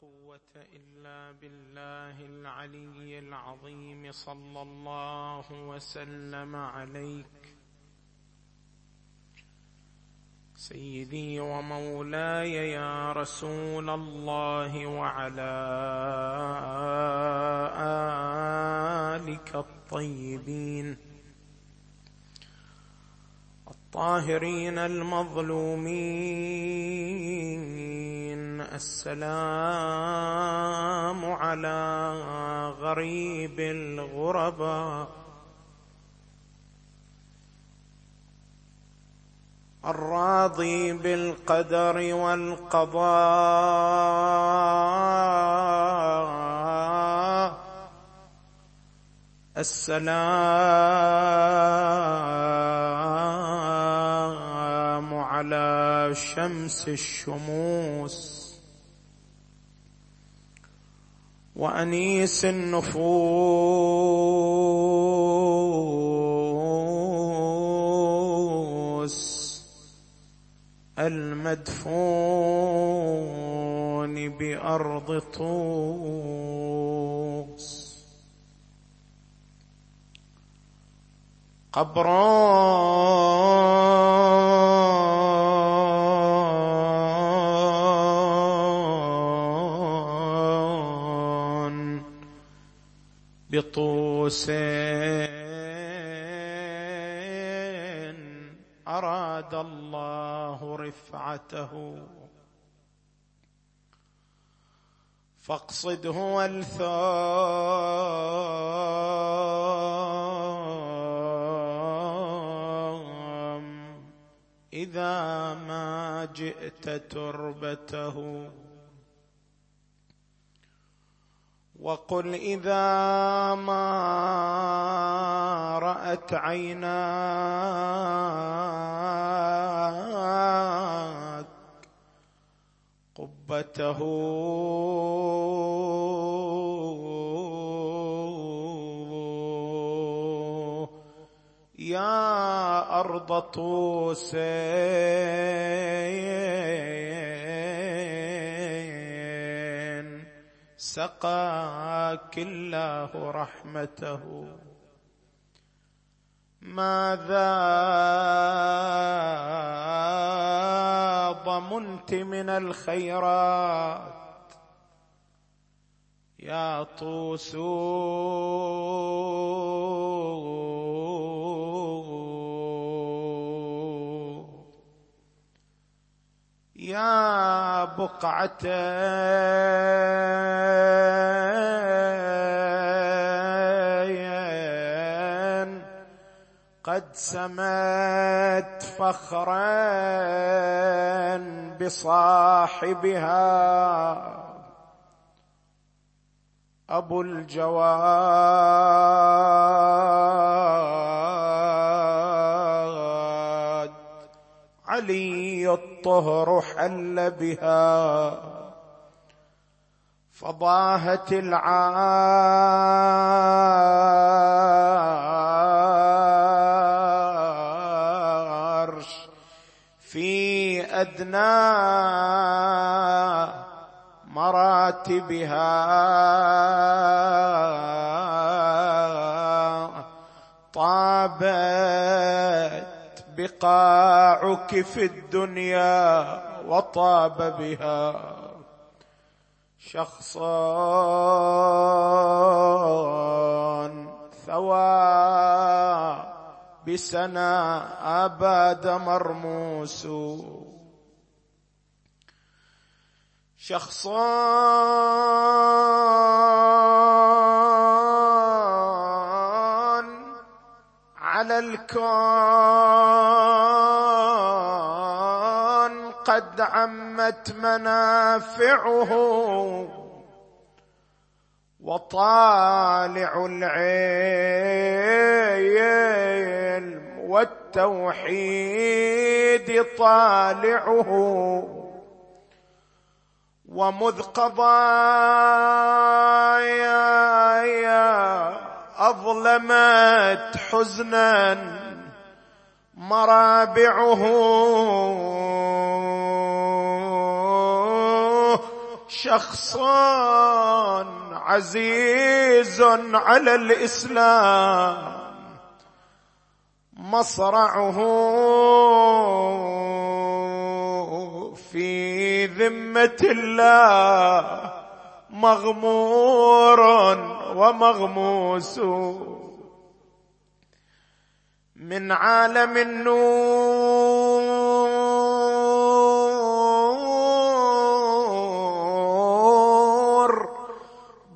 قوة إلا بالله العلي العظيم. صلى الله وسلم عليك. سيدي ومولاي يا رسول الله وعلى آلك الطيبين. الطاهرين المظلومين. السلام على غريب الغرباء. الراضي بالقدر والقضاء. السلام على شمس الشموس وأنيس النفوس المدفون بأرض طوس. قبر بطوس أراد الله رفعته. فاقصده والثام إذا ما جئت تربته. وقل إذا ما رأت عيناك قبته يا أرض طوسين. سقاك الله رحمته. ماذا ضمنت من الخيرات؟ يا طوس يا بقعة. قد سمت فخرا بصاحبها. أبو الجواد. علي الطهر حل بها. فضاهت العرش في أدنى مراتبها. طابت بقاعك في الدنيا وطاب بها. شخصان ثوى بسنا أباد مرموس. شخصان على الكون قد عمت منافعه وطالع العلم والتوحيد طالعه ومذ قضايا أظلمت حزنا مرابعه. شخص عزيز على الإسلام مصرعه في ذمة الله. مغمور ومغموس. من عالم النور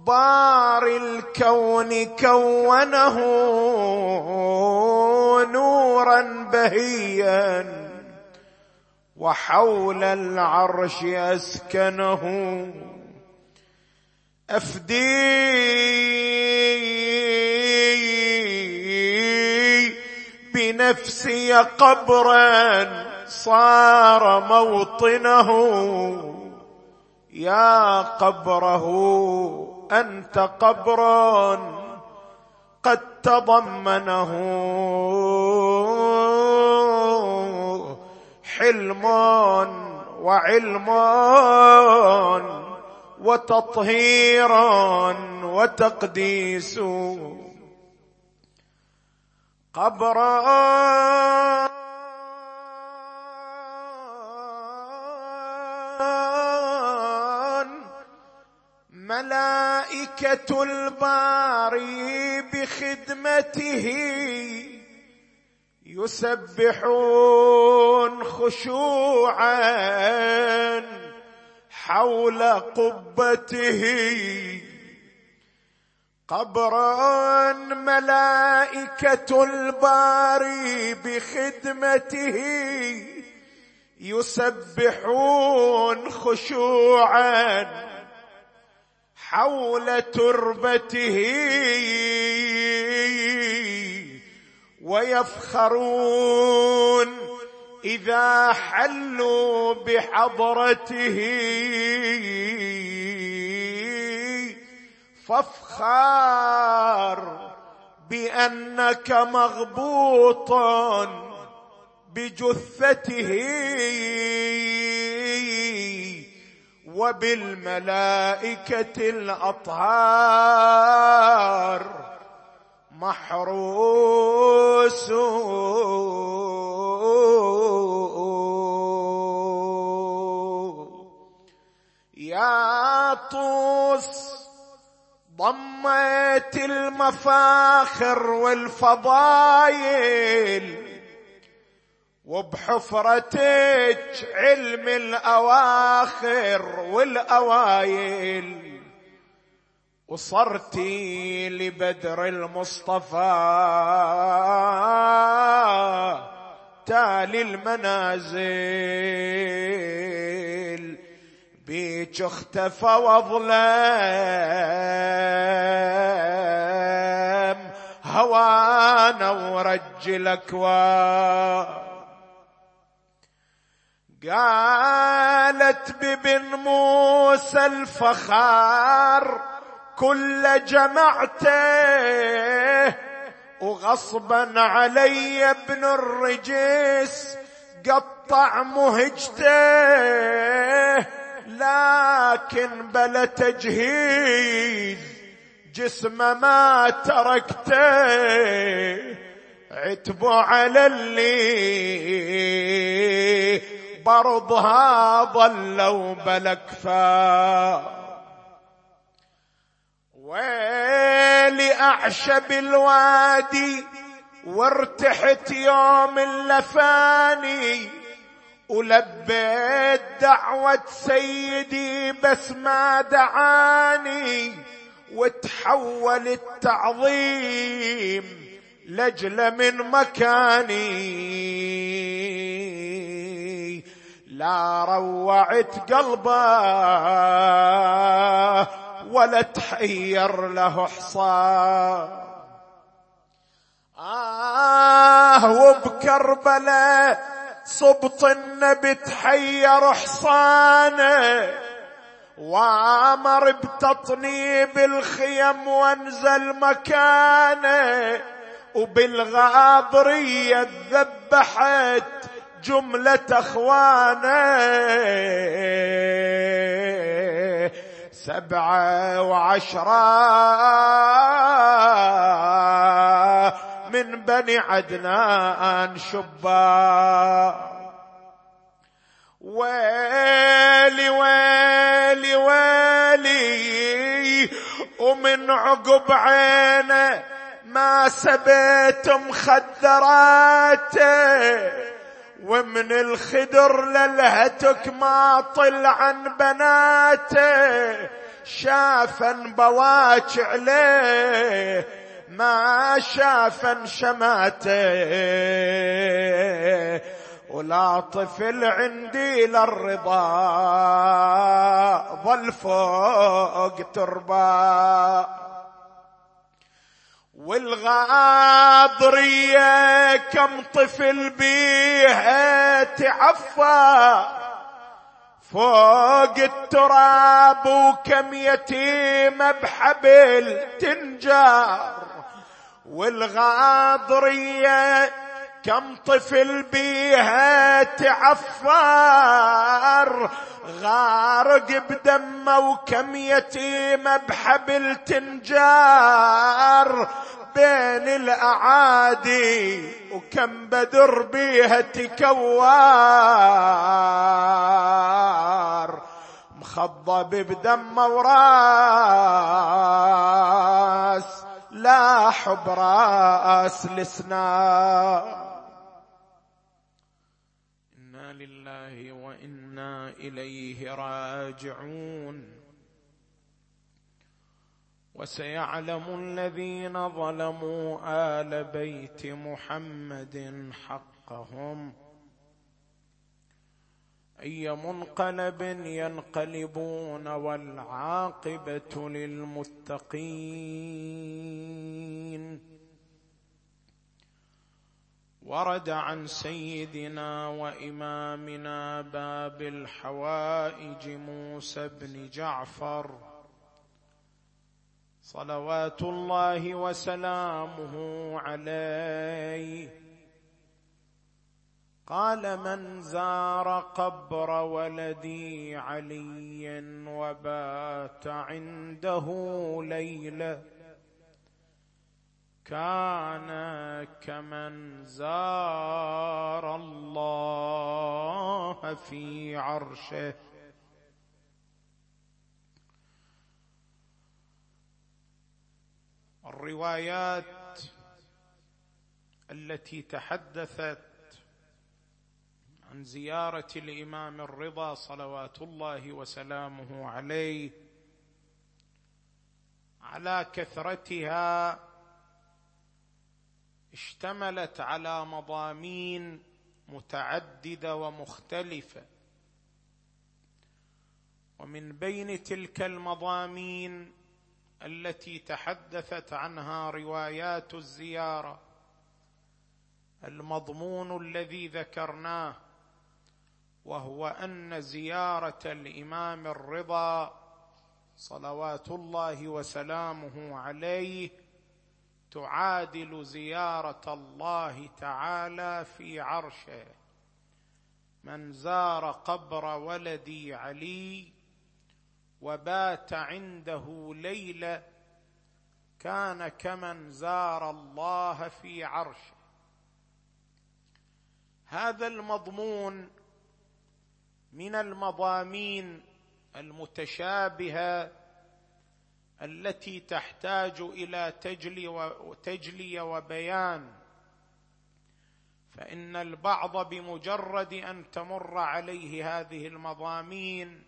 بار الكون كونه نورا بهيا وحول العرش أسكنه. أفدي بنفسي قبرا صار موطنه. يا قبره أنت قبر قد تضمنه. حلم وعلم وتطهير وتقديس. قبرا ملائكة الباري بخدمته يسبحون خشوعا. حول قبته قبرا ملائكة الباري بخدمته يسبحون خشوعا حول تربته ويفخرون إذا حلوا بحضرته فافخر بأنك مغبوط بجثته وبالملائكة الأطهار محروس طوس ضميت المفاخر والفضايل وبحفرتك علم الأواخر والأوايل. وصرتي لبدر المصطفى تالي المنازل. بيك اختفى واظلام هوانا ورجل اكوان قالت ببن موسى الفخار كل جمعته وغصبا علي ابن الرجس قطع مهجته. لكن بلا تجهيز جسمه ما تركته. عتبوا على اللي برضها ظلوا بلا كفا ويلي أعشب الوادي وارتحت يوم اللفاني ولبيت دعوة سيدي بس ما دعاني وتحول التعظيم لجل من مكاني. لا روعت قلبه ولا تحير له حصان. آه وبكربلاء صبط النبي تحير حصانه وآمر بتطنيب الخيم وانزل مكانه وبالغاضرية ذبحت جملة اخوانه سبعة وعشرة. من بني عدنان شبا. ويلي ويلي ويلي ومن عقب عينه ما سبيت مخدراته ومن الخدر للهتك ما طل عن بناته شافا بواج عليه ما شافا شماته ولا طفل عندي للرضا ظل فوق تربة. والغاضرية كم طفل بيها تعفى. فوق التراب وكم يتيمة بحبل تنجار والغاضرية كم طفل بيها تعفر غارق بدمه وكم يتيمة بحبل تنجار. بين الأعادي وكم بدر بيها تكوار. مخضب بدمه وراس. لا حب راس لسنا إنا لله وإنا إليه راجعون. وسيعلم الذين ظلموا آل بيت محمد حقهم. أي منقلب ينقلبون والعاقبة للمتقين. ورد عن سيدنا وإمامنا باب الحوائج موسى بن جعفر. صلوات الله وسلامه عليه. قال من زار قبر ولدي علي وبات عنده ليلة. كان كمن زار الله في عرشه. الروايات التي تحدثت عن زيارة الإمام الرضا صلوات الله وسلامه عليه على كثرتها اشتملت على مضامين متعددة ومختلفة. ومن بين تلك المضامين التي تحدثت عنها روايات الزيارة المضمون الذي ذكرناه وهو أن زيارة الإمام الرضا صلوات الله وسلامه عليه تعادل زيارة الله تعالى في عرشه. من زار قبر ولدي علي وبات عنده ليلة كان كمن زار الله في عرشه. هذا المضمون من المضامين المتشابهة التي تحتاج إلى تجلي وتجلي وبيان. فإن البعض بمجرد أن تمر عليه هذه المضامين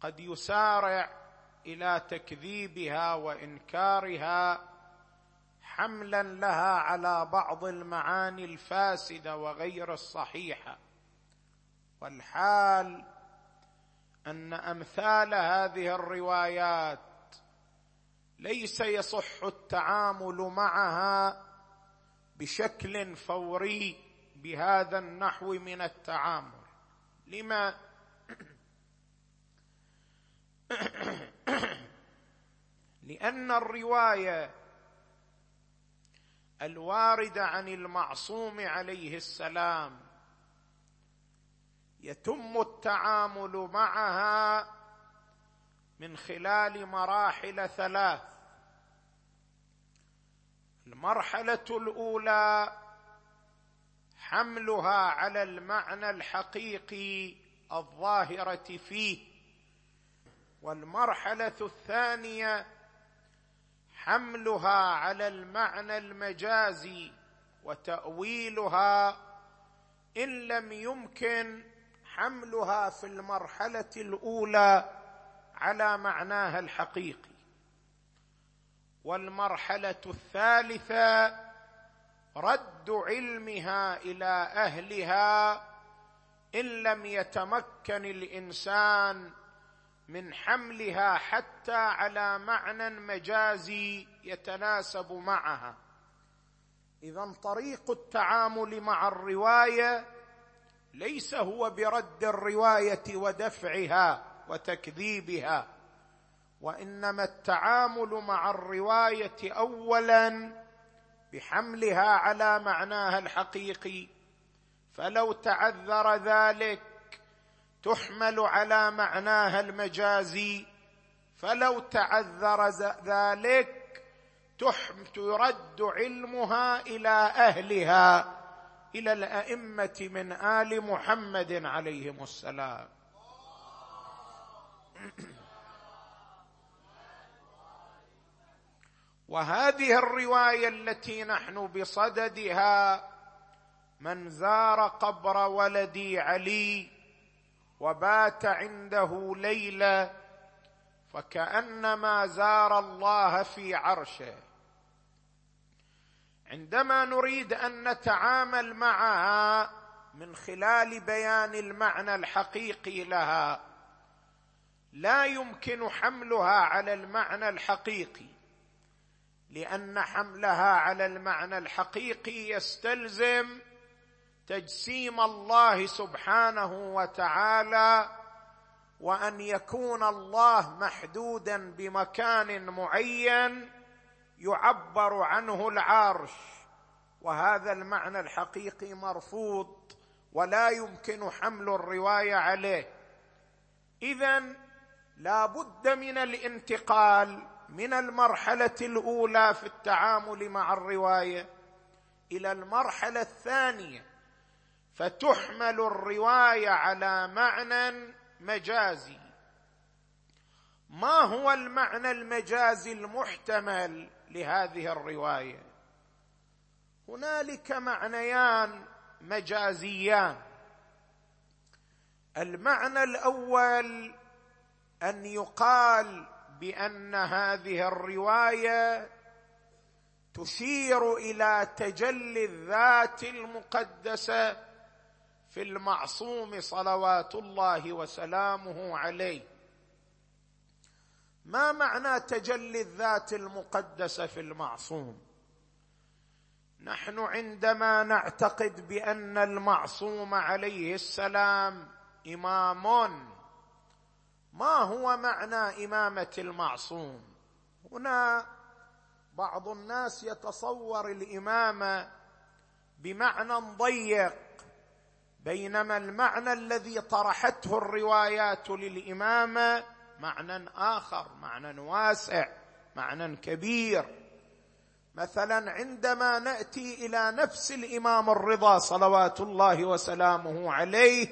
قد يسارع إلى تكذيبها وإنكارها حملا لها على بعض المعاني الفاسدة وغير الصحيحة. والحال أن أمثال هذه الروايات ليس يصح التعامل معها بشكل فوري بهذا النحو من التعامل. لما لأن الرواية الواردة عن المعصوم عليه السلام يتم التعامل معها من خلال مراحل ثلاث. المرحلة الأولى حملها على المعنى الحقيقي الظاهرة فيه. والمرحلة الثانية حملها على المعنى المجازي وتأويلها إن لم يمكن حملها في المرحلة الأولى على معناها الحقيقي. والمرحلة الثالثة رد علمها إلى أهلها إن لم يتمكن الإنسان من حملها حتى على معنى مجازي يتناسب معها. اذا طريق التعامل مع الرواية ليس هو برد الرواية ودفعها وتكذيبها وإنما التعامل مع الرواية اولا بحملها على معناها الحقيقي. فلو تعذر ذلك تحمل على معناها المجازي. فلو تعذر ذلك ترد علمها إلى أهلها. إلى الأئمة من آل محمد عليهم السلام. وهذه الرواية التي نحن بصددها من زار قبر ولدي علي وبات عنده ليلة فكأنما زار الله في عرشه. عندما نريد أن نتعامل معها من خلال بيان المعنى الحقيقي لها لا يمكن حملها على المعنى الحقيقي لأن حملها على المعنى الحقيقي يستلزم تجسيم الله سبحانه وتعالى وأن يكون الله محدودا بمكان معين يعبر عنه العرش. وهذا المعنى الحقيقي مرفوض ولا يمكن حمل الرواية عليه. اذا لا بد من الانتقال من المرحلة الأولى في التعامل مع الرواية إلى المرحلة الثانية. فتحمل الرواية على معنى مجازي. ما هو المعنى المجازي المحتمل؟ لهذه الرواية. هنالك معنيان مجازيان. المعنى الأول أن يقال بأن هذه الرواية تشير إلى تجلي الذات المقدسة في المعصوم صلوات الله وسلامه عليه. ما معنى تجلي الذات المقدسه في المعصوم؟ نحن عندما نعتقد بأن المعصوم عليه السلام امام ما هو معنى إمامة المعصوم؟ هنا بعض الناس يتصور الإمامة بمعنى ضيق بينما المعنى الذي طرحته الروايات للإمامة معنى آخر معنى واسع معنى كبير. مثلا عندما نأتي إلى نفس الإمام الرضا صلوات الله وسلامه عليه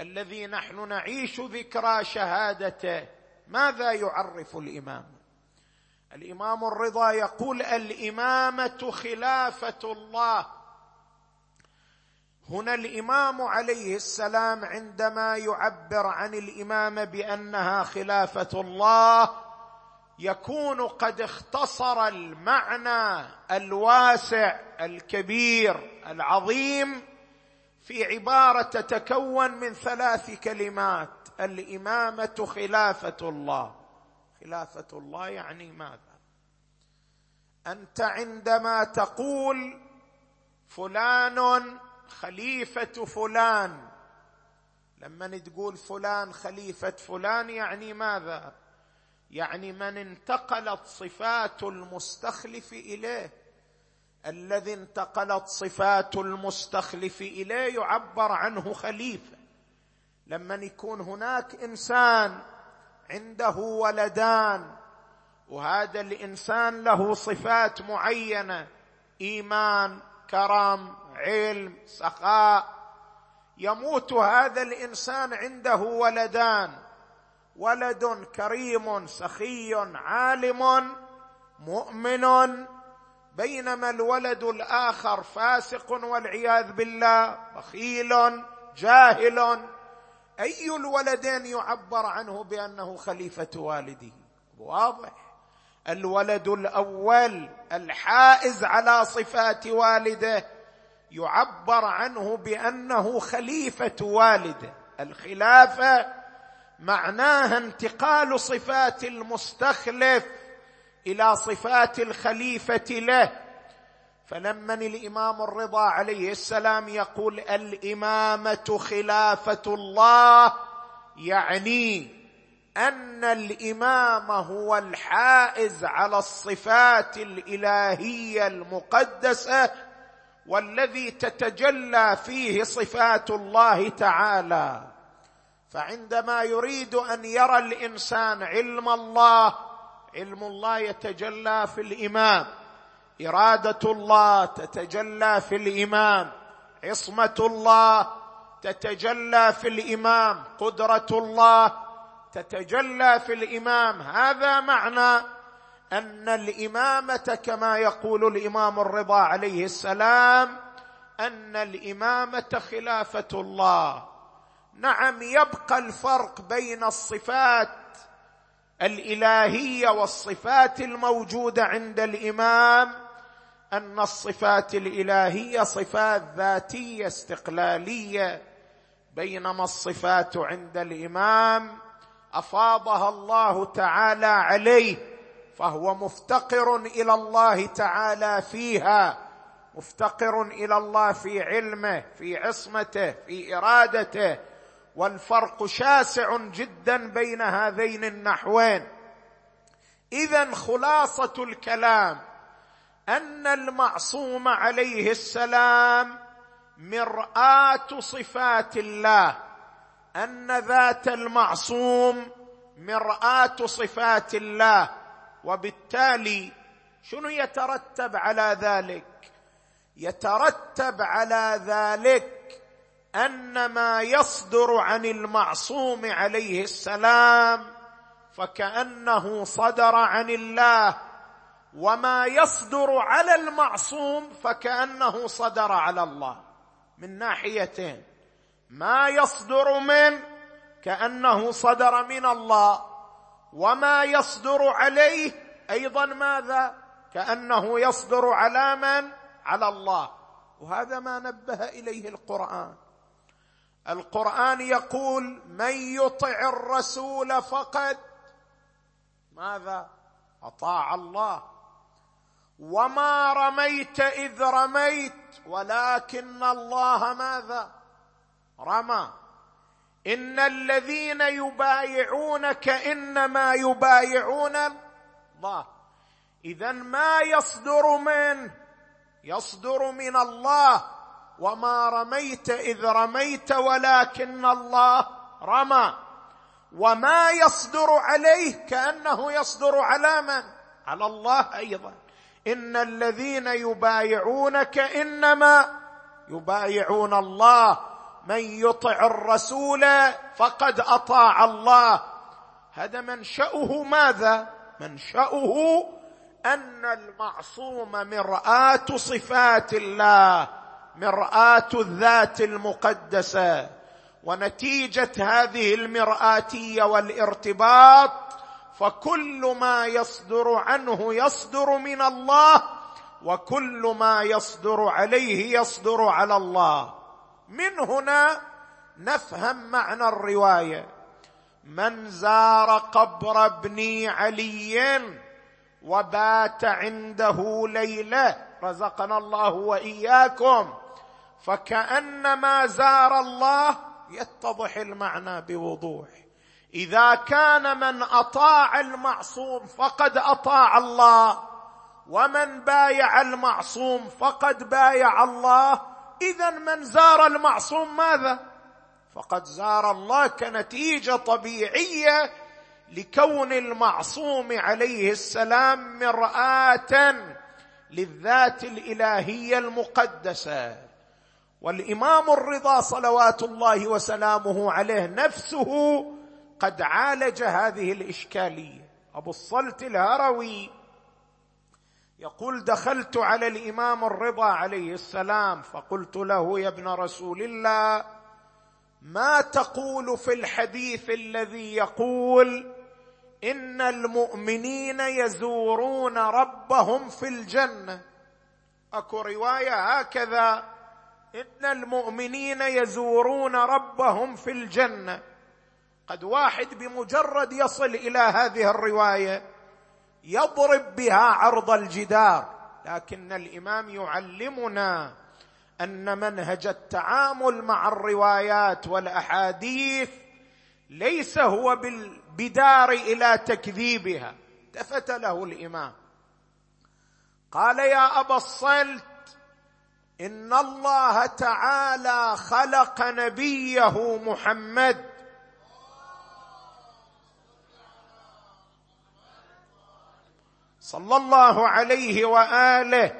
الذي نحن نعيش ذكرى شهادته ماذا يعرف الإمام؟ الإمام الرضا يقول الإمامة خلافة الله. هنا الإمام عليه السلام عندما يعبر عن الامامه بأنها خلافة الله يكون قد اختصر المعنى الواسع الكبير العظيم في عبارة تتكون من ثلاث كلمات. الإمامة خلافة الله. خلافة الله يعني ماذا؟ أنت عندما تقول فلان خليفة فلان. لما تقول فلان خليفة فلان يعني ماذا؟ يعني من انتقلت صفات المستخلف إليه. الذي انتقلت صفات المستخلف إليه يعبر عنه خليفة. لما يكون هناك إنسان عنده ولدان وهذا الإنسان له صفات معينة إيمان كرم علم سخاء. يموت هذا الإنسان عنده ولدان. ولد كريم سخي عالم مؤمن. بينما الولد الآخر فاسق والعياذ بالله بخيل جاهل. أي الولدين يعبر عنه بأنه خليفة والده؟ واضح. الولد الأول الحائز على صفات والده. يعبر عنه بأنه خليفة والده الخلافة معناها انتقال صفات المستخلف إلى صفات الخليفة له. فلما الإمام الرضا عليه السلام يقول الإمامة خلافة الله يعني أن الإمام هو الحائز على الصفات الإلهية المقدسة والذي تتجلى فيه صفات الله تعالى. فعندما يريد أن يرى الإنسان علم الله علم الله يتجلى في الإمام. إرادة الله تتجلى في الإمام. عصمة الله تتجلى في الإمام. قدرة الله تتجلى في الإمام. هذا معنى أن الإمامة كما يقول الإمام الرضا عليه السلام أن الإمامة خلافة الله. نعم يبقى الفرق بين الصفات الإلهية والصفات الموجودة عند الإمام أن الصفات الإلهية صفات ذاتية استقلالية بينما الصفات عند الإمام أفاضها الله تعالى عليه. فهو مفتقر إلى الله تعالى فيها مفتقر إلى الله في علمه في عصمته في إرادته والفرق شاسع جدا بين هذين النحوين. اذا خلاصة الكلام أن المعصوم عليه السلام مرآة صفات الله أن ذات المعصوم مرآة صفات الله. وبالتالي شنو يترتب على ذلك؟ يترتب على ذلك أن ما يصدر عن المعصوم عليه السلام فكأنه صدر عن الله وما يصدر على المعصوم فكأنه صدر على الله. من ناحيتين ما يصدر من؟ كأنه صدر من الله. وما يصدر عليه أيضا ماذا؟ كأنه يصدر على من؟ على الله. وهذا ما نبه إليه القرآن. القرآن يقول من يطع الرسول فقد ماذا؟ أطاع الله. وما رميت إذ رميت ولكن الله ماذا؟ رمى. إن الذين يبايعونك إنما يبايعون الله. اذا ما يصدر منه يصدر من الله. وما رميت إذ رميت ولكن الله رمى. وما يصدر عليه كأنه يصدر على من؟ على الله أيضا. إن الذين يبايعونك إنما يبايعون الله. من يطع الرسول فقد أطاع الله. هذا منشأه ماذا؟ منشأه أن المعصوم مرآة صفات الله مرآة الذات المقدسة. ونتيجة هذه المرآتية والارتباط فكل ما يصدر عنه يصدر من الله وكل ما يصدر عليه يصدر على الله. من هنا نفهم معنى الرواية. من زار قبر ابن علي وبات عنده ليلة رزقنا الله وإياكم. فكأنما زار الله يتضح المعنى بوضوح. إذا كان من أطاع المعصوم فقد أطاع الله ومن بايع المعصوم فقد بايع الله اذا من زار المعصوم ماذا؟ فقد زار الله كنتيجة طبيعية لكون المعصوم عليه السلام مرآة للذات الإلهية المقدسة. والإمام الرضا صلوات الله وسلامه عليه نفسه قد عالج هذه الإشكالية. أبو الصلت الهروي يقول دخلت على الإمام الرضا عليه السلام فقلت له يا ابن رسول الله ما تقول في الحديث الذي يقول إن المؤمنين يزورون ربهم في الجنة أكو رواية هكذا إن المؤمنين يزورون ربهم في الجنة قد واحد بمجرد يصل إلى هذه الرواية. يضرب بها عرض الجدار. لكن الإمام يعلمنا أن منهج التعامل مع الروايات والأحاديث ليس هو بالبدار إلى تكذيبها. التفت له الإمام. قال يا أبا الصلت إن الله تعالى خلق نبيه محمد. صلى الله عليه وآله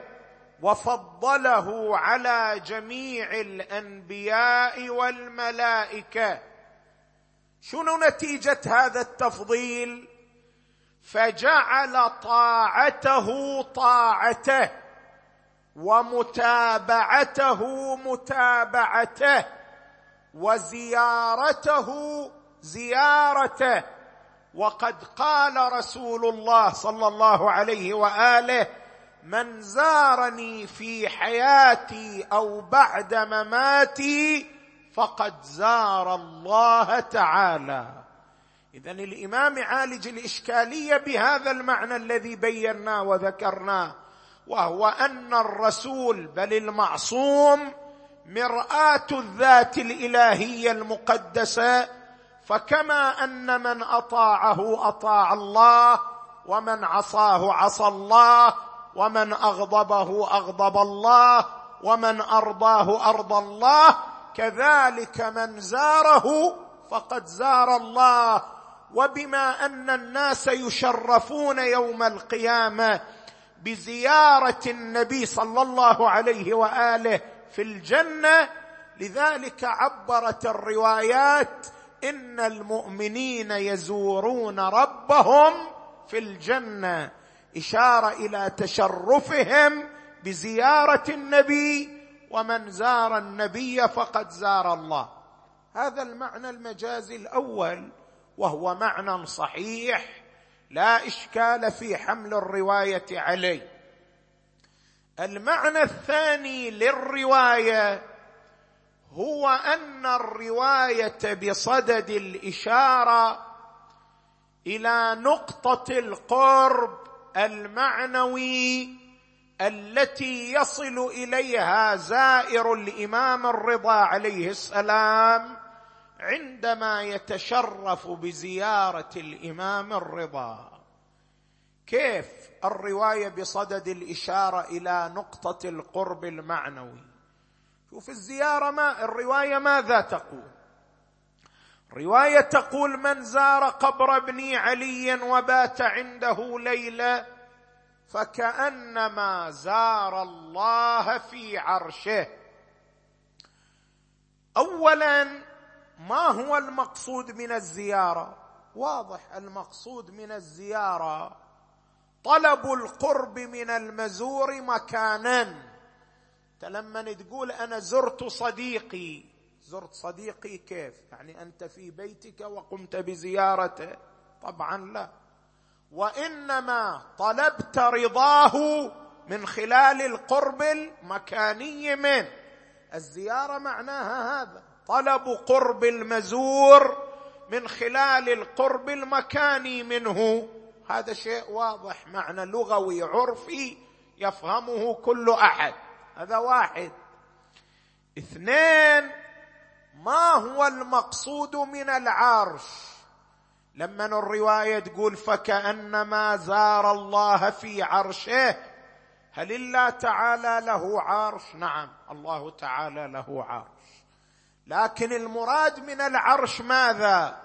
وفضله على جميع الأنبياء والملائكة. شنو نتيجة هذا التفضيل؟ فجعل طاعته طاعته ومتابعته متابعته وزيارته زيارته. وقد قال رسول الله صلى الله عليه وآله من زارني في حياتي أو بعد مماتي فقد زار الله تعالى. اذا الإمام عالج الإشكالية بهذا المعنى الذي بيناه وذكرناه وهو أن الرسول بل المعصوم مرآة الذات الإلهية المقدسة فكما أن من أطاعه أطاع الله ومن عصاه عصى الله ومن أغضبه أغضب الله ومن أرضاه ارضى الله كذلك من زاره فقد زار الله. وبما أن الناس يشرفون يوم القيامة بزيارة النبي صلى الله عليه وآله في الجنة لذلك عبرت الروايات إن المؤمنين يزورون ربهم في الجنة. إشارة إلى تشرفهم بزيارة النبي ومن زار النبي فقد زار الله. هذا المعنى المجازي الأول وهو معنى صحيح. لا إشكال في حمل الرواية عليه. المعنى الثاني للرواية هو أن الرواية بصدد الإشارة إلى نقطة القرب المعنوي التي يصل إليها زائر الإمام الرضا عليه السلام عندما يتشرف بزيارة الإمام الرضا. كيف الرواية بصدد الإشارة إلى نقطة القرب المعنوي؟ شوف الزيارة ما الرواية ماذا تقول؟ رواية تقول من زار قبر ابن علي وبات عنده ليلة فكأنما زار الله في عرشه. اولا ما هو المقصود من الزيارة؟ واضح المقصود من الزيارة طلب القرب من المزور مكانا. لما تقول أنا زرت صديقي زرت صديقي كيف؟ يعني أنت في بيتك وقمت بزيارته؟ طبعا لا. وإنما طلبت رضاه من خلال القرب المكاني منه الزيارة معناها هذا طلب قرب المزور من خلال القرب المكاني منه. هذا شيء واضح معنى لغوي عرفي يفهمه كل أحد. هذا واحد. اثنين ما هو المقصود من العرش؟ لما الرواية تقول فكأنما زار الله في عرشه هل الله تعالى له عرش؟ نعم الله تعالى له عرش. لكن المراد من العرش ماذا؟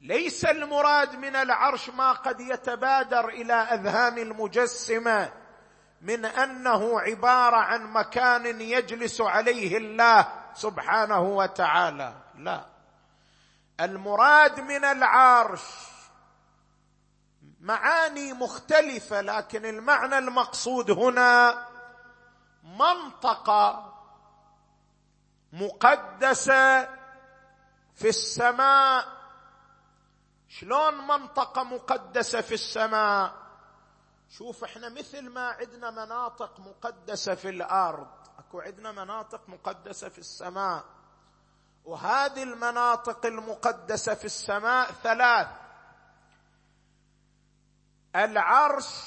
ليس المراد من العرش ما قد يتبادر إلى أذهان المجسمة. من أنه عبارة عن مكان يجلس عليه الله سبحانه وتعالى. لا. المراد من العرش. معاني مختلفة لكن المعنى المقصود هنا منطقه مقدسه في السماء. شلون منطقه مقدسه في السماء؟ شوف إحنا مثل ما عندنا مناطق مقدسة في الأرض أكو عندنا مناطق مقدسة في السماء. وهذه المناطق المقدسة في السماء ثلاث. العرش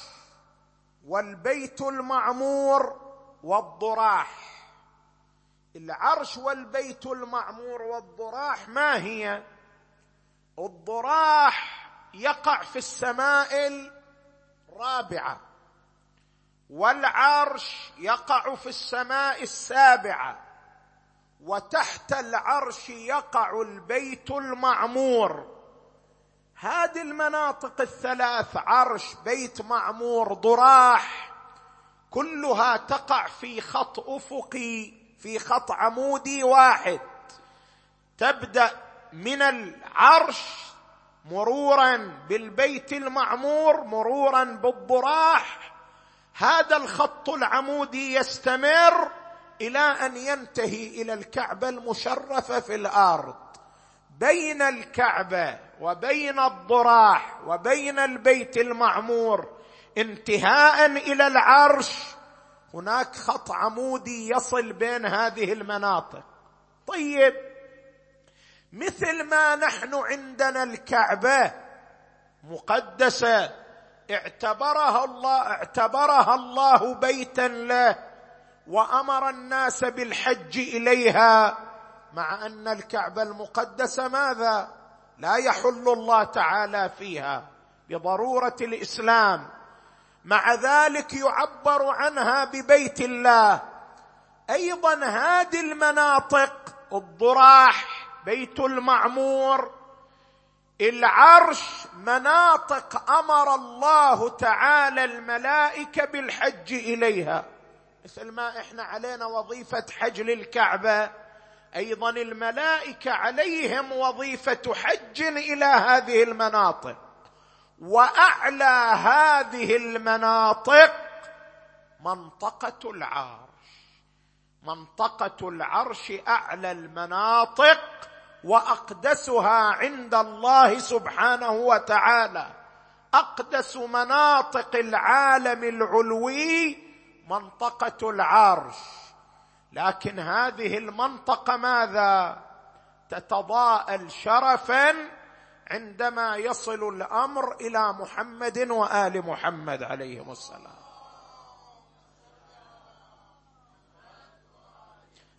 والبيت المعمور والضراح. العرش والبيت المعمور والضراح ما هي؟ الضراح يقع في السماء الرابعة. والعرش يقع في السماء السابعة. وتحت العرش يقع البيت المعمور. هذه المناطق الثلاث عرش بيت معمور ضراح كلها تقع في خط أفقي في خط عمودي واحد. تبدأ من العرش مرورا بالبيت المعمور مرورا بالضراح. هذا الخط العمودي يستمر إلى أن ينتهي إلى الكعبة المشرفة في الأرض. بين الكعبة وبين الضراح وبين البيت المعمور انتهاء إلى العرش. هناك خط عمودي يصل بين هذه المناطق. طيب مثل ما نحن عندنا الكعبة مقدسة. اعتبرها الله اعتبرها الله بيتا له وأمر الناس بالحج إليها. مع أن الكعبة المقدسة ماذا؟ لا يحل الله تعالى فيها بضرورة الإسلام. مع ذلك يعبر عنها ببيت الله. أيضا هذه المناطق الضراح بيت المعمور. العرش مناطق أمر الله تعالى الملائكة بالحج إليها. مثل ما إحنا علينا وظيفة حج للكعبة أيضا الملائكة عليهم وظيفة حج إلى هذه المناطق. وأعلى هذه المناطق منطقة العرش. منطقة العرش أعلى المناطق وأقدسها عند الله سبحانه وتعالى. أقدس مناطق العالم العلوي منطقة العرش. لكن هذه المنطقة ماذا؟ تتضاءل شرفا عندما يصل الأمر إلى محمد وآل محمد عليهم السلام.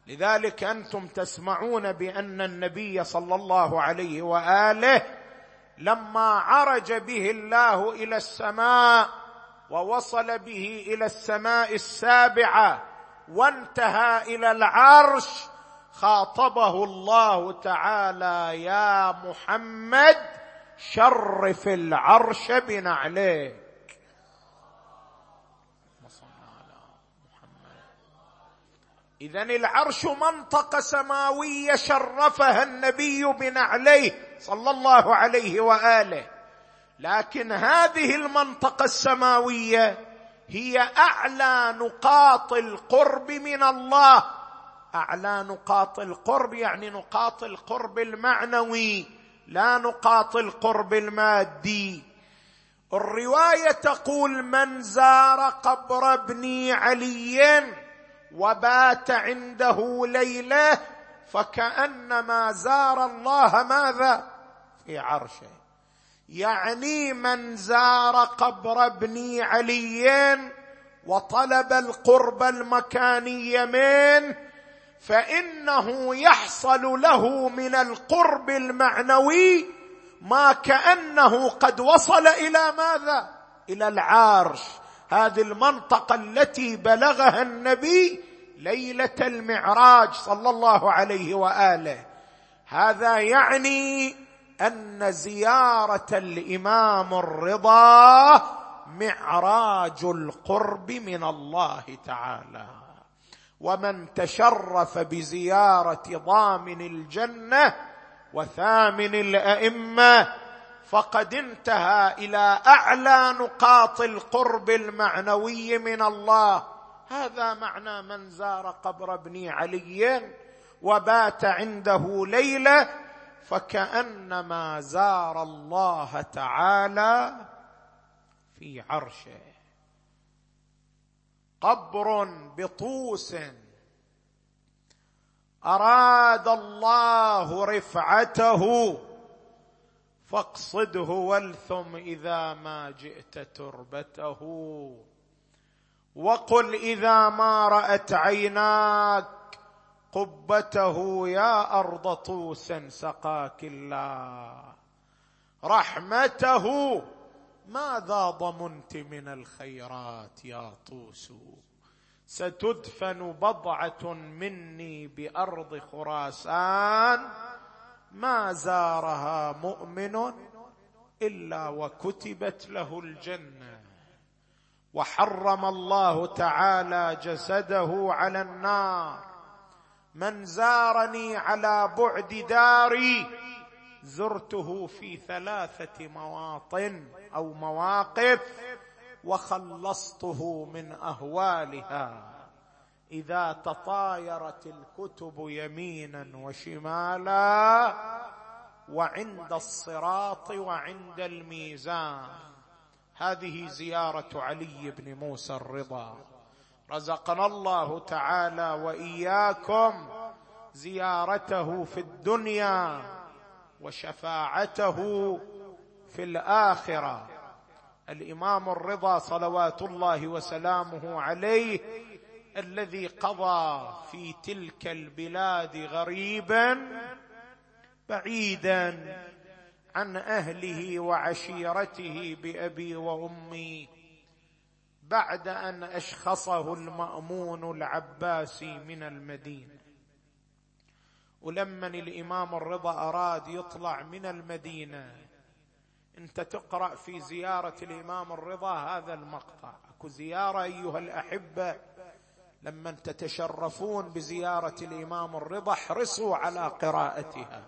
لذلك أنتم تسمعون بأن النبي صلى الله عليه وآله لما عرج به الله إلى السماء ووصل به إلى السماء السابعة وانتهى إلى العرش خاطبه الله تعالى يا محمد شرف العرش بنعليك. اذا العرش منطقه سماويه شرفها النبي بنعليه صلى الله عليه وآله. لكن هذه المنطقة السماوية هي أعلى نقاط القرب من الله. أعلى نقاط القرب يعني نقاط القرب المعنوي لا نقاط القرب المادي. الرواية تقول من زار قبر ابن علي وبات عنده ليلة فكأنما زار الله ماذا؟ في عرشه. يعني من زار قبر ابن علي وطلب القرب المكاني منه فإنه يحصل له من القرب المعنوي ما كأنه قد وصل إلى ماذا؟ إلى العرش. هذه المنطقة التي بلغها النبي ليلة المعراج صلى الله عليه وآله. هذا يعني أن زيارة الإمام الرضا معراج القرب من الله تعالى. ومن تشرف بزيارة ضامن الجنة وثامن الأئمة فقد انتهى إلى أعلى نقاط القرب المعنوي من الله. هذا معنى من زار قبر ابن علي وبات عنده ليلة فكأنما زار الله تعالى في عرشه. قبر بطوس. أراد الله رفعته. فاقصده والثم إذا ما جئت تربته. وقل إذا ما رأت عيناك قبته يا أرض طوس سقاك الله. رحمته ماذا ضمنت من الخيرات يا طوس؟ ستدفن بضعة مني بأرض خراسان. ما زارها مؤمن إلا وكتبت له الجنة. وحرم الله تعالى جسده على النار. من زارني على بعد داري زرته في ثلاثة مواطن أو مواقف وخلصته من أهوالها. إذا تطايرت الكتب يمينا وشمالا وعند الصراط وعند الميزان. هذه زيارة علي بن موسى الرضا. رزقنا الله تعالى وإياكم زيارته في الدنيا وشفاعته في الآخرة. الإمام الرضا صلوات الله وسلامه عليه الذي قضى في تلك البلاد غريبا بعيدا عن أهله وعشيرته بأبي وأمي بعد أن أشخصه المأمون العباسي من المدينة. ولما الإمام الرضا أراد يطلع من المدينة أنت تقرأ في زيارة الإمام الرضا هذا المقطع. أكو زيارة أيها الأحبة. لما تتشرفون بزيارة الإمام الرضا احرصوا على قراءتها.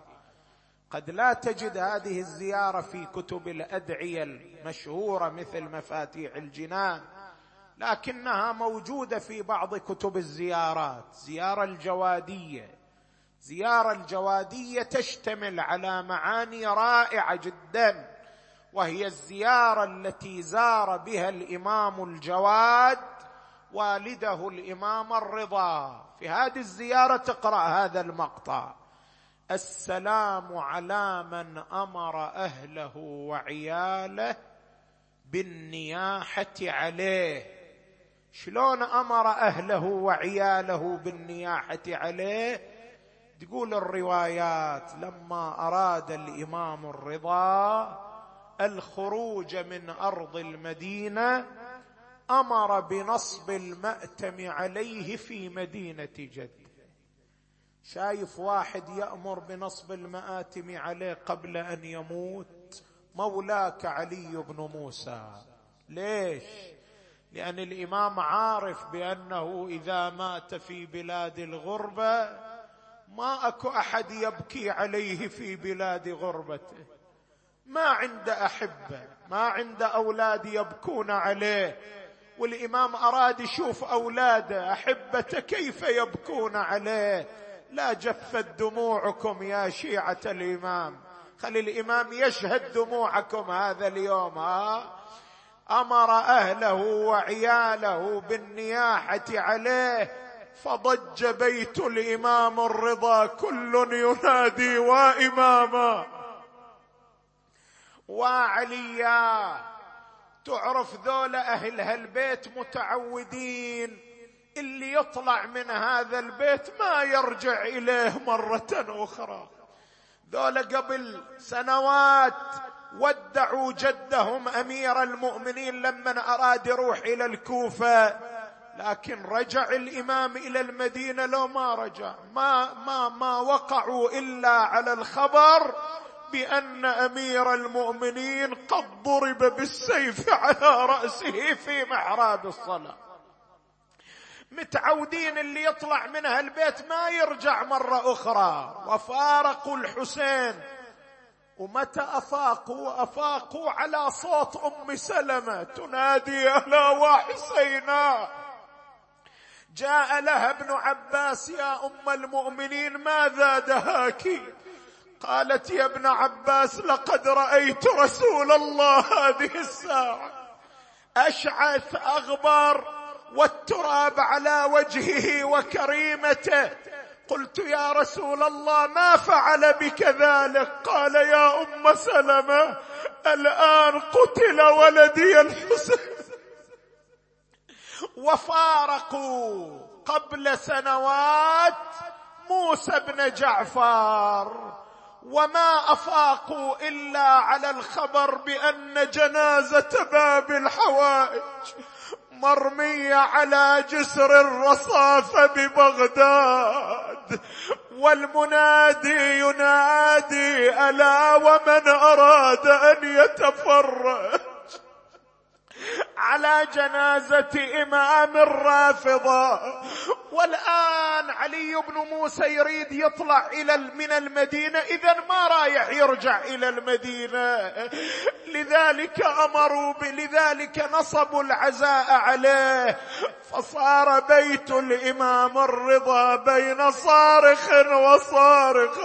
قد لا تجد هذه الزيارة في كتب الأدعية المشهورة مثل مفاتيح الجنان لكنها موجودة في بعض كتب الزيارات. زيارة الجوادية. زيارة الجوادية تشتمل على معاني رائعة جدا وهي الزيارة التي زار بها الإمام الجواد والده الإمام الرضا. في هذه الزيارة تقرأ هذا المقطع. السلام على من أمر أهله وعياله بالنياحة عليه. شلون أمر أهله وعياله بالنياحة عليه؟ تقول الروايات لما أراد الإمام الرضا الخروج من أرض المدينة أمر بنصب المأتم عليه في مدينة جده شايف واحد يأمر بنصب المآتم عليه قبل أن يموت؟ مولاك علي بن موسى. ليش؟ لأن الإمام عارف بأنه إذا مات في بلاد الغربة ما أكو أحد يبكي عليه في بلاد غربته. ما عنده أحبة ما عنده أولاد يبكون عليه. والإمام أراد يشوف أولاده أحبته كيف يبكون عليه؟ لا جفت دموعكم يا شيعة الإمام. خلي الإمام يشهد دموعكم هذا اليوم ها؟ أمر أهله وعياله بالنياحة عليه فضج بيت الإمام الرضا كل ينادي وإماما. وعليا تعرف ذولا أهل هالبيت متعودين. اللي يطلع من هذا البيت ما يرجع إليه مرة أخرى. ذولا قبل سنوات ودعوا جدهم أمير المؤمنين لما أراد يروح إلى الكوفة لكن رجع الإمام إلى المدينة لو ما رجع. ما ما ما وقعوا إلا على الخبر بان أمير المؤمنين قد ضرب بالسيف على رأسه في محراب الصلاة. متعودين اللي يطلع من هالبيت ما يرجع مرة أخرى. وفارقوا الحسين. ومتى أفاقوا؟ أفاقوا على صوت أم سلمة. تنادي الا وحسينا. جاء لها ابن عباس يا أم المؤمنين ماذا دهاك قالت يا ابن عباس لقد رأيت رسول الله هذه الساعة. أشعث اغبر والتراب على وجهه وكريمته. قلت يا رسول الله ما فعل بك ذلك؟ قال يا أم سلمة الآن قتل ولدي الحسين. وفارقوا قبل سنوات موسى بن جعفر وما افاقوا إلا على الخبر بأن جنازة باب الحوائج مرمية على جسر الرصافة ببغداد والمنادي ينادي ألا ومن أراد أن يتفرج؟ على جنازة إمام الرافضة. والآن علي بن موسى يريد يطلع إلى من المدينة. إذا ما رايح يرجع إلى المدينة. لذلك أمروا لذلك نصبوا العزاء عليه. فصار بيت الإمام الرضا بين صارخ وصارخ.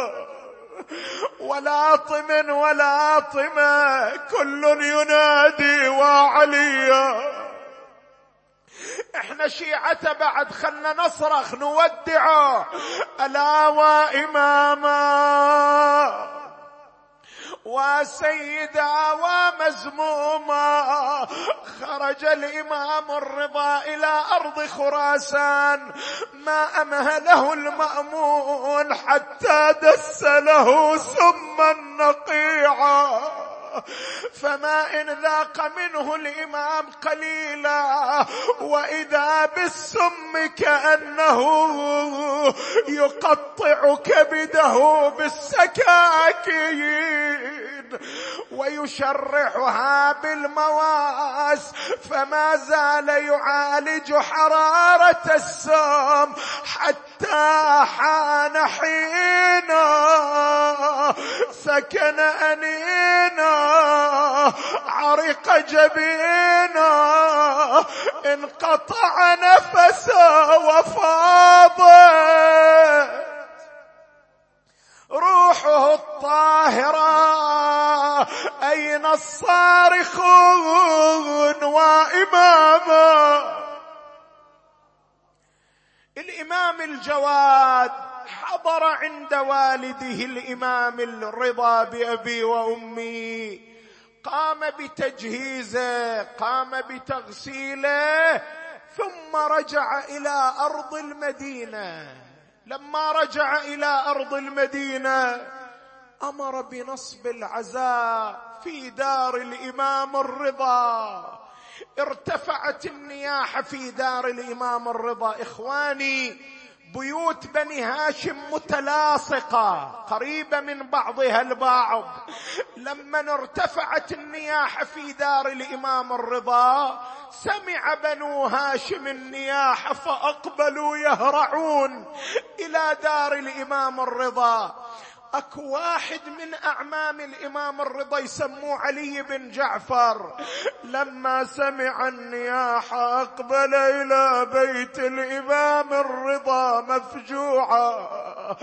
ولاطم ولاطمة كل ينادي وعليا إحنا شيعة بعد خلنا نصرخ نودعه ألا واماما وسيدا ومزموما خرج الإمام الرضا إلى أرض خراسان ما أمهله المأمون حتى دس له سما نقيعا فما إن ذاق منه الإمام قليلا وإذا بالسم كأنه يقطع كبده بالسكاكين ويشرحها بالمواس فما زال يعالج حرارة السم حتى حان حينا سكن أنينا عرق جبينا انقطع نفسه وفاضت روحه الطاهرة أين الصارخون وإماما الإمام الجواد حضر عند والده الإمام الرضا بأبي وأمي. قام بتجهيزه قام بتغسيله ثم رجع إلى أرض المدينة. لما رجع إلى أرض المدينة أمر بنصب العزاء في دار الإمام الرضا. ارتفعت النياحة في دار الإمام الرضا. إخواني بيوت بني هاشم متلاصقة قريبة من بعضها البعض. لما ارتفعت النياحة في دار الإمام الرضا سمع بنو هاشم النياحة فأقبلوا يهرعون إلى دار الإمام الرضا. اكو واحد من اعمام الامام الرضا يسموه علي بن جعفر. لما سمع النياحه اقبل إلى بيت الامام الرضا مفجوعا.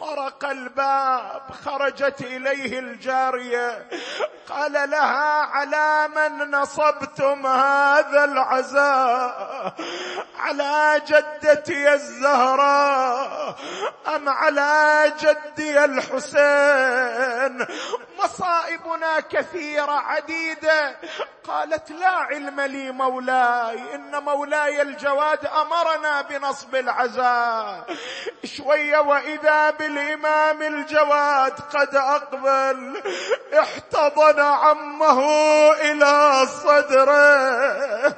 طرق الباب خرجت إليه الجارية. قال لها على من نصبتم هذا العزاء؟ على جدتي الزهراء؟ أم على جدي الحسين؟ مصائبنا كثيرة عديدة. قالت لا علم لي مولاي إن مولاي الجواد أمرنا بنصب العزاء. شوية وإذا بالامام الجواد قد أقبل احتضن عمه إلى صدره.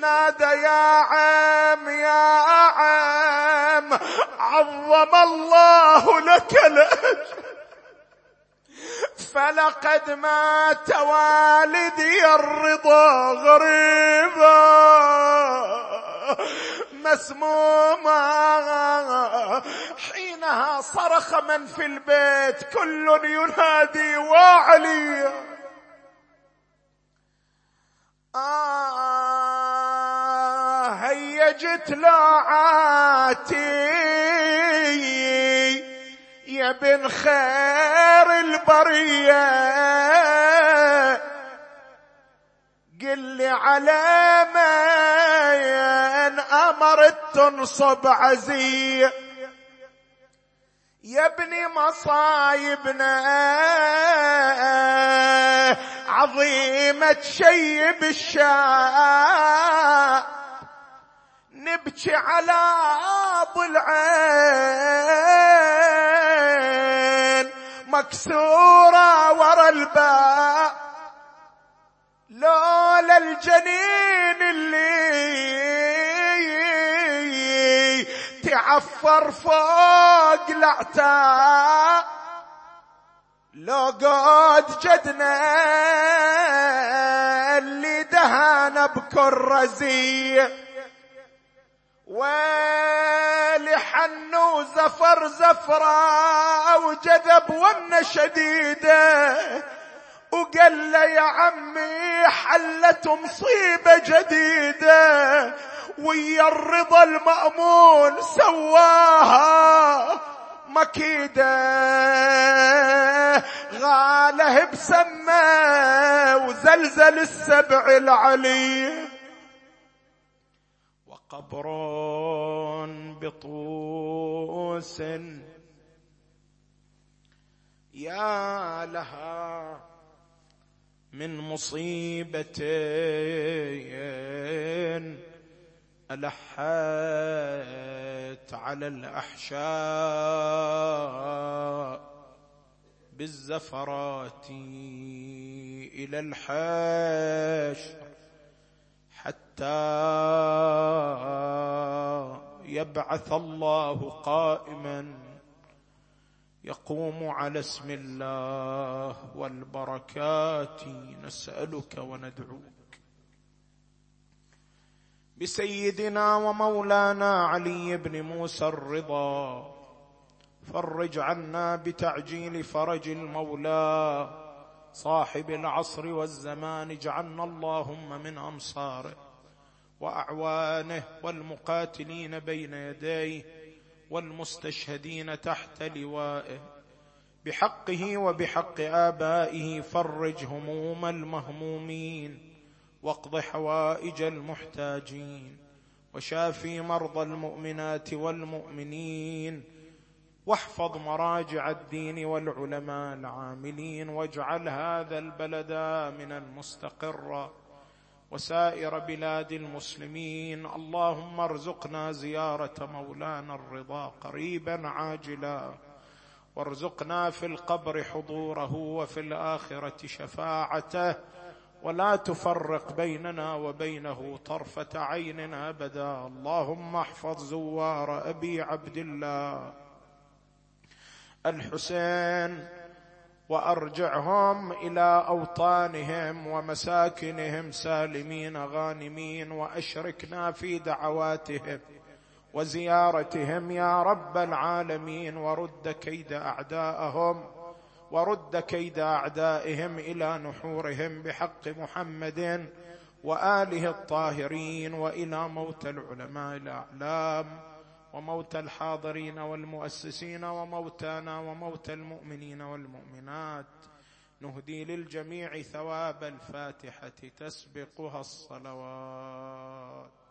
نادى يا عم يا عم عظم الله لك الأجر. فلقد مات والدي الرضا غريبا. مسموما حينها صرخ من في البيت كل ينادي وعلي آه هيجت لاعاتي يا بن خير البرية. قل لي على من امرت تنصب عزي يا ابني مصايبنا عظيمة شيب الشاب نبكي على ضلعين مكسورة ورا الباب. لولا الجنين اللي تعفر فوق العتاب لو قد جدنا اللي دهن بكرزي ولحنو زفر زفرة وجذب ون شديدة. وقال له يا عمي حلت مصيبة جديدة ويا الرضا المأمون سواها. مكيدة غاله بسمه وزلزل السبع العلي وقبر بطوس يا لها من مصيبة ألحت على الأحشاء بالزفرات إلى الحشر حتى يبعث الله قائما يقوم على اسم الله والبركات. نسألك وندعوك. بسيدنا ومولانا علي بن موسى الرضا فرج عنا بتعجيل فرج المولى. صاحب العصر والزمان اجعلنا اللهم من انصاره وأعوانه والمقاتلين بين يديه. والمستشهدين تحت لوائه. بحقه وبحق آبائه فرج هموم المهمومين واقض حوائج المحتاجين وشافي مرضى المؤمنات والمؤمنين واحفظ مراجع الدين والعلماء العاملين واجعل هذا البلد من المستقره وسائر بلاد المسلمين. اللهم ارزقنا زيارة مولانا الرضا قريبا عاجلا. وارزقنا في القبر حضوره وفي الآخرة شفاعته. ولا تفرق بيننا وبينه طرفة عين أبدا. اللهم احفظ زوار أبي عبد الله. الحسين وأرجعهم إلى أوطانهم ومساكنهم سالمين غانمين وأشركنا في دعواتهم وزيارتهم يا رب العالمين ورد كيد اعدائهم ورد كيد أعدائهم إلى نحورهم بحق محمد وآله الطاهرين وإلى موت العلماء الأعلام وموتى الحاضرين والمؤسسين وموتانا وموتى المؤمنين والمؤمنات. نهدي للجميع ثواب الفاتحة تسبقها الصلوات.